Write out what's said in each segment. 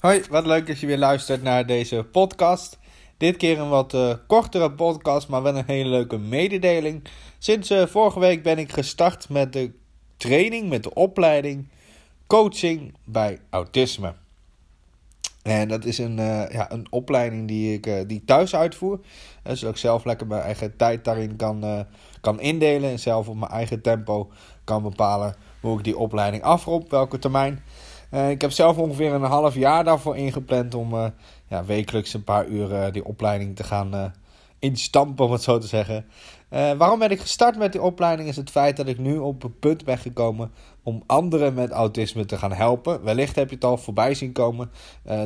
Hoi, wat leuk dat je weer luistert naar deze podcast. Dit keer een wat uh, kortere podcast, maar wel een hele leuke mededeling. Sinds uh, vorige week ben ik gestart met de training, met de opleiding coaching bij autisme. En dat is een, uh, ja, een opleiding die ik die thuis uitvoer. zodat ik zelf lekker mijn eigen tijd daarin kan, kan indelen. En zelf op mijn eigen tempo kan bepalen hoe ik die opleiding afrop, welke termijn. Uh, ik heb zelf ongeveer een half jaar daarvoor ingepland om uh, ja, wekelijks een paar uur uh, die opleiding te gaan instampen, om het zo te zeggen. waarom ben ik gestart met die opleiding is het feit dat ik nu op een punt ben gekomen om anderen met autisme te gaan helpen. Wellicht heb je het al voorbij zien komen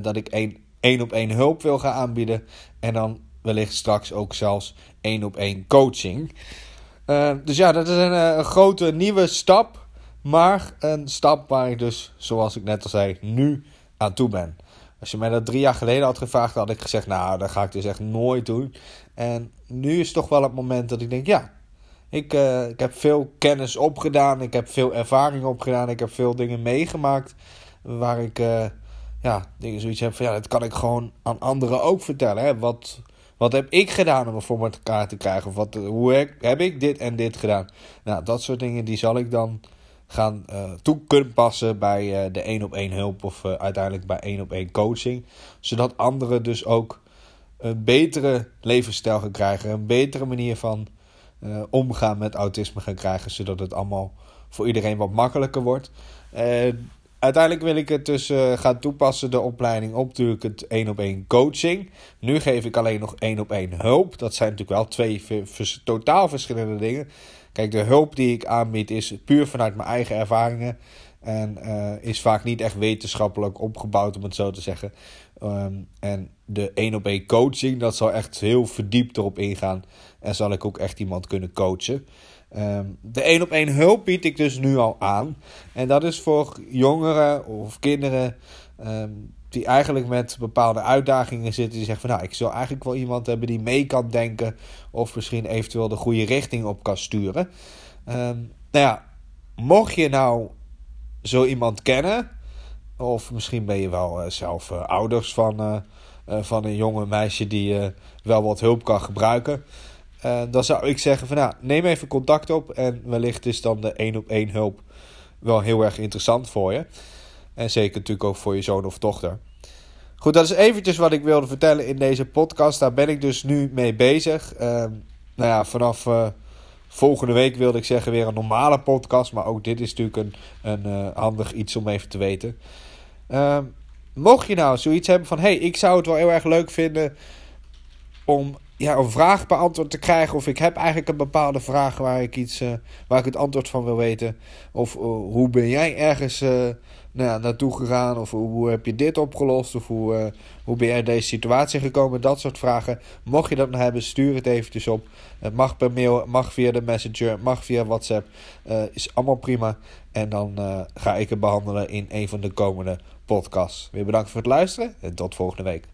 dat ik één, één op één hulp wil gaan aanbieden. En dan wellicht straks ook zelfs één op één coaching. dus ja, dat is een, een grote nieuwe stap. Maar een stap waar ik dus, zoals ik net al zei, nu aan toe ben. Als je mij dat drie jaar geleden had gevraagd, had ik gezegd: Nou, dat ga ik dus echt nooit doen. En nu is toch wel het moment dat ik denk: Ja, ik, uh, ik heb veel kennis opgedaan. Ik heb veel ervaring opgedaan. Ik heb veel dingen meegemaakt. Waar ik uh, ja, dingen zoiets heb van: Ja, dat kan ik gewoon aan anderen ook vertellen. Hè? Wat, wat heb ik gedaan om het voor elkaar te krijgen? Of wat, hoe heb, heb ik dit en dit gedaan? Nou, dat soort dingen die zal ik dan gaan uh, toe kunnen passen bij uh, de één op één hulp of uh, uiteindelijk bij één op één coaching. Zodat anderen dus ook een betere levensstijl gaan krijgen, een betere manier van omgaan met autisme gaan krijgen, zodat het allemaal voor iedereen wat makkelijker wordt. uiteindelijk wil ik het dus gaan toepassen, de opleiding op natuurlijk het één op één coaching. Nu geef ik alleen nog één op één hulp. Dat zijn natuurlijk wel twee totaal verschillende dingen. Kijk, de hulp die ik aanbied is puur vanuit mijn eigen ervaringen. En uh, is vaak niet echt wetenschappelijk opgebouwd, om het zo te zeggen. Um, en de één op één coaching, dat zal echt heel verdiept erop ingaan. En zal ik ook echt iemand kunnen coachen. Um, de één op één hulp bied ik dus nu al aan. En dat is voor jongeren of kinderen um, die eigenlijk met bepaalde uitdagingen zitten. Die zeggen van nou, ik zou eigenlijk wel iemand hebben die mee kan denken. Of misschien eventueel de goede richting op kan sturen. Nou ja, mocht je nou zo iemand kennen. Of misschien ben je wel uh, zelf uh, ouders van, uh, van een jonge meisje die wel wat hulp kan gebruiken. dan zou ik zeggen van nou, neem even contact op. En wellicht is dan de één op één hulp wel heel erg interessant voor je. En zeker natuurlijk ook voor je zoon of dochter. Goed, dat is eventjes wat ik wilde vertellen in deze podcast. Daar ben ik dus nu mee bezig. Uh, nou ja, vanaf volgende week wilde ik zeggen weer een normale podcast. Maar ook dit is natuurlijk een, een uh, handig iets om even te weten. Uh, mocht je nou zoiets hebben van... hey, ik zou het wel heel erg leuk vinden om ja, een vraag beantwoord te krijgen. Of ik heb eigenlijk een bepaalde vraag waar ik, iets, uh, waar ik het antwoord van wil weten. Of uh, hoe ben jij ergens uh, nou ja, naartoe gegaan? Of hoe heb je dit opgelost? Of hoe, hoe ben jij in deze situatie gekomen? Dat soort vragen. Mocht je dat nou hebben, stuur het eventjes op. Het mag per mail, mag via de messenger, mag via WhatsApp. is allemaal prima. En dan ga ik het behandelen in een van de komende podcasts. Weer bedankt voor het luisteren en tot volgende week.